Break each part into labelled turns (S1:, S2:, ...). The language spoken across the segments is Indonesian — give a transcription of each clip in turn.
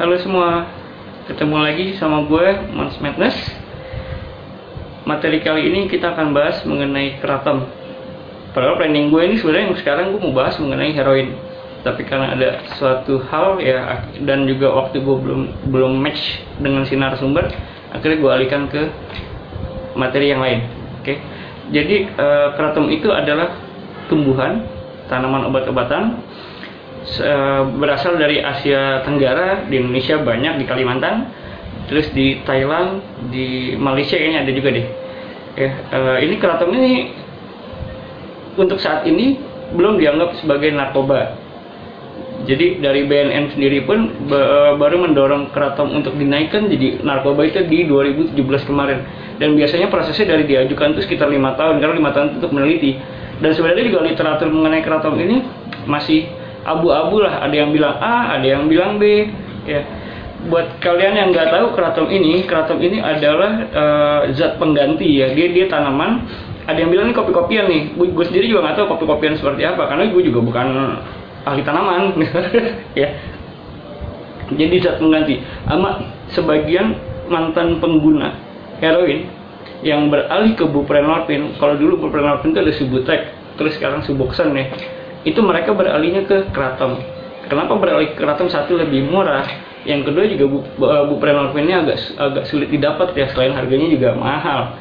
S1: halo semua. Ketemu lagi sama gue, Mons Madness. Materi kali ini kita akan bahas mengenai keraton. Padahal planning gue ini sebenarnya yang sekarang gue mau bahas mengenai heroin. Tapi karena ada suatu hal ya dan juga waktu gue belum belum match dengan sinar sumber, akhirnya gue alihkan ke materi yang lain. Oke. Jadi eh, keraton itu adalah tumbuhan, tanaman obat-obatan berasal dari Asia Tenggara, di Indonesia banyak di Kalimantan, terus di Thailand, di Malaysia kayaknya ada juga deh. Ya, eh, ini keraton ini untuk saat ini belum dianggap sebagai narkoba. Jadi dari BNN sendiri pun ba- baru mendorong keraton untuk dinaikkan jadi narkoba itu di 2017 kemarin. Dan biasanya prosesnya dari diajukan itu sekitar lima tahun karena lima tahun untuk meneliti. Dan sebenarnya juga literatur mengenai keraton ini masih abu-abu lah. Ada yang bilang A, ada yang bilang B. Ya, buat kalian yang nggak tahu keraton ini, keraton ini adalah eh, zat pengganti ya. Dia dia tanaman. Ada yang bilang ini kopi-kopian nih. Gue, sendiri juga nggak tahu kopi-kopian seperti apa karena gue juga bukan ahli tanaman ya. Jadi zat pengganti. Ama sebagian mantan pengguna heroin yang beralih ke buprenorfin. Kalau dulu buprenorfin itu ada subutex, terus sekarang suboxone ya. Itu mereka beralihnya ke kratom. Kenapa beralih ke kratom satu lebih murah? Yang kedua juga bu, bu- buprenorfinnya agak agak sulit didapat ya selain harganya juga mahal.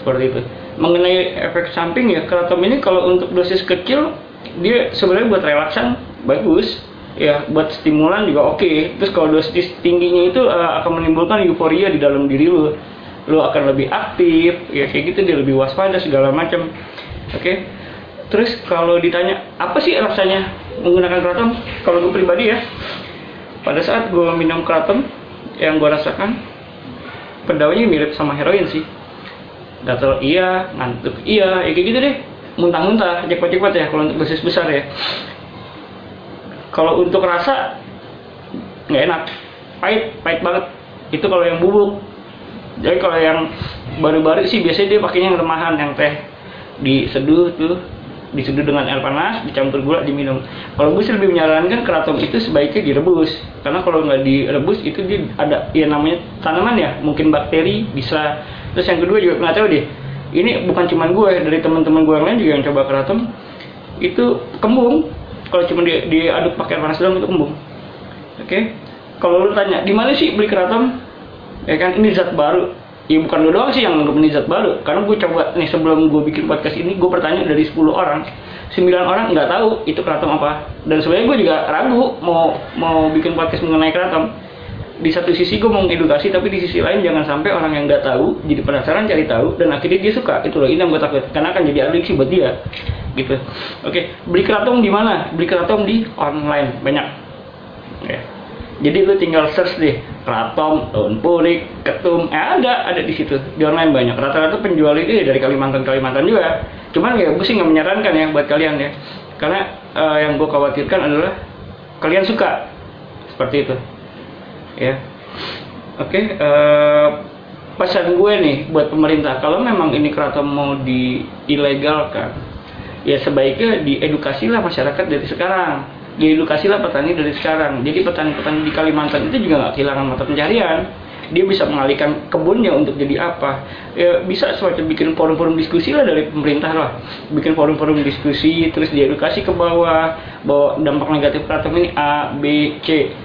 S1: Seperti itu. Mengenai efek samping ya kratom ini kalau untuk dosis kecil dia sebenarnya buat relaksan bagus ya buat stimulan juga oke terus kalau dosis tingginya itu eh, akan menimbulkan euforia di dalam diri lu lu akan lebih aktif ya kayak gitu dia lebih waspada segala macam oke terus kalau ditanya apa sih rasanya menggunakan kratom kalau gue pribadi ya pada saat gue minum kratom yang gue rasakan pendawanya mirip sama heroin sih. Gatel iya ngantuk iya ya kayak gitu deh. Muntah-muntah cepat-cepat ya kalau untuk dosis besar ya. Kalau untuk rasa nggak enak. Pahit pahit banget. Itu kalau yang bubuk. Jadi kalau yang baru-baru sih biasanya dia pakainya yang remahan yang teh diseduh tuh diseduh dengan air panas dicampur gula diminum. Kalau gue sih lebih menyarankan keraton itu sebaiknya direbus. Karena kalau nggak direbus itu dia ada ya namanya tanaman ya mungkin bakteri bisa. Terus yang kedua juga nggak tahu deh ini bukan cuman gue dari teman-teman gue yang lain juga yang coba keraton itu kembung. Kalau cuma di, diaduk pakai air panas doang itu kembung. Oke? Kalau lu tanya di mana sih beli keraton? Ya kan ini zat baru ya bukan lu doang sih yang ini zat baru. Karena gue coba nih sebelum gue bikin podcast ini gue bertanya dari 10 orang. 9 orang nggak tahu itu keraton apa. Dan sebenarnya gue juga ragu mau mau bikin podcast mengenai keraton. Di satu sisi gue mau edukasi tapi di sisi lain jangan sampai orang yang nggak tahu jadi penasaran cari tahu dan akhirnya dia suka. Itu loh ini yang gue takut. Karena akan jadi adiksi buat dia gitu. Oke beli keraton di mana? Beli keraton di online banyak. ya jadi lu tinggal search deh keraton daun purik ketum eh ada ada di situ. Di online banyak. Rata-rata penjual itu ya dari Kalimantan Kalimantan juga. Cuman ya gue sih nggak menyarankan ya buat kalian ya. Karena eh, yang gue khawatirkan adalah kalian suka. Seperti itu. Ya. Oke eh, pesan gue nih buat pemerintah. Kalau memang ini keraton mau diilegalkan ya sebaiknya diedukasilah masyarakat dari sekarang diedukasilah petani dari sekarang. Jadi petani-petani di Kalimantan itu juga nggak kehilangan mata pencarian dia bisa mengalihkan kebunnya untuk jadi apa. Ya bisa semacam bikin forum-forum diskusi lah dari pemerintah lah. Bikin forum-forum diskusi terus diedukasi ke bawah bahwa dampak negatif keraton ini A B C.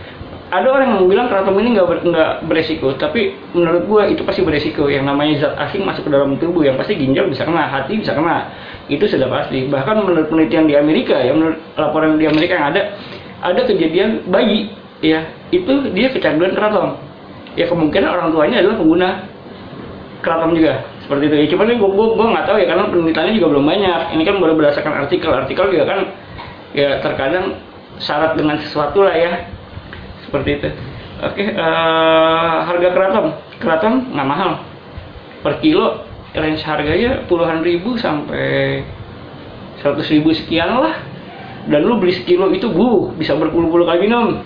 S1: Ada orang yang bilang keraton ini nggak ber, nggak beresiko tapi menurut gua itu pasti beresiko. Yang namanya zat asing masuk ke dalam tubuh yang pasti ginjal bisa kena hati bisa kena itu sudah pasti. Bahkan menurut penelitian di Amerika ya menurut laporan di Amerika yang ada ada kejadian bayi ya itu dia kecanduan keraton. Ya kemungkinan orang tuanya adalah pengguna keraton juga seperti itu. Ya cuman gue gue gue nggak tahu ya karena penelitiannya juga belum banyak. Ini kan baru berdasarkan artikel. Artikel juga kan ya terkadang syarat dengan sesuatu lah ya seperti itu. Oke eh, harga keraton. Keraton nggak mahal. Per kilo range harganya puluhan ribu sampai seratus ribu sekian lah. Dan lu beli sekilo itu bu bisa berpuluh-puluh kali minum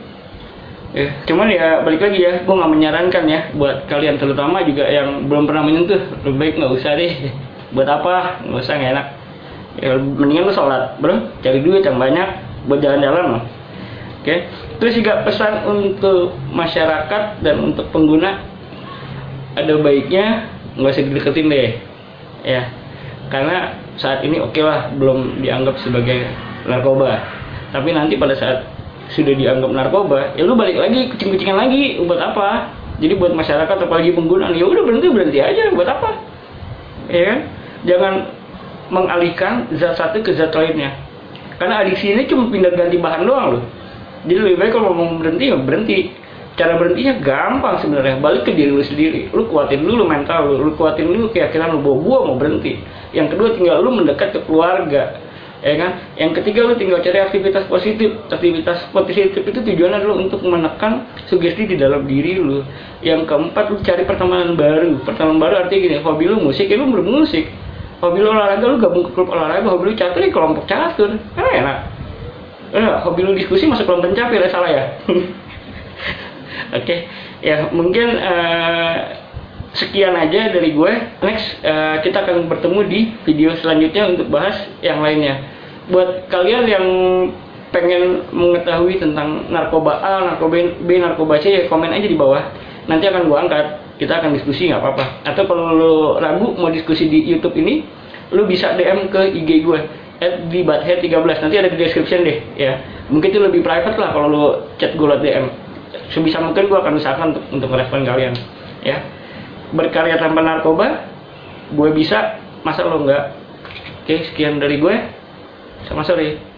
S1: ya cuman ya balik lagi ya gue nggak menyarankan ya buat kalian terutama juga yang belum pernah menyentuh lebih baik nggak usah deh. Buat apa? Nggak usah nggak enak. Ya mendingan lu sholat bro. Cari duit yang banyak buat jalan-jalan loh oke terus juga pesan untuk masyarakat dan untuk pengguna ada baiknya nggak usah dideketin deh. Ya. Karena saat ini oke lah belum dianggap sebagai narkoba. Tapi nanti pada saat sudah dianggap narkoba ya lu balik lagi kucing-kucingan lagi buat apa? Jadi buat masyarakat apalagi pengguna ya udah berhenti berhenti aja buat apa? Ya kan? Jangan mengalihkan zat satu ke zat lainnya. Karena adiksi ini cuma pindah ganti bahan doang loh. Jadi lebih baik kalau mau berhenti ya berhenti cara berhentinya gampang sebenarnya. Balik ke diri lu sendiri. Lu kuatin dulu mental lu. Lu kuatin dulu keyakinan lu bahwa gua mau berhenti. Yang kedua tinggal lu mendekat ke keluarga. Ya kan? Yang ketiga lu tinggal cari aktivitas positif. Aktivitas positif itu tujuannya adalah untuk menekan sugesti di dalam diri lu. Yang keempat lu cari pertemanan baru. Pertemanan baru artinya gini hobi lu musik ya lu bermusik. Hobi lu olahraga lu gabung ke klub olahraga. Hobi lu catur ya kelompok catur. Kan enak. Eh, hobi lu diskusi masuk kelompok pencapir ya salah ya oke ya mungkin uh, sekian aja dari gue. Next uh, kita akan bertemu di video selanjutnya untuk bahas yang lainnya. Buat kalian yang pengen mengetahui tentang narkoba A, narkoba B, narkoba C, ya komen aja di bawah. Nanti akan gue angkat. Kita akan diskusi nggak apa-apa. Atau kalau lo ragu mau diskusi di YouTube ini, lo bisa DM ke IG gue at di 13 nanti ada di description deh ya mungkin itu lebih private lah kalau lo chat gue lewat DM sebisa mungkin gue akan usahakan untuk untuk merespon kalian ya. Berkarya tanpa narkoba gue bisa masa lo enggak? Oke sekian dari gue sama sore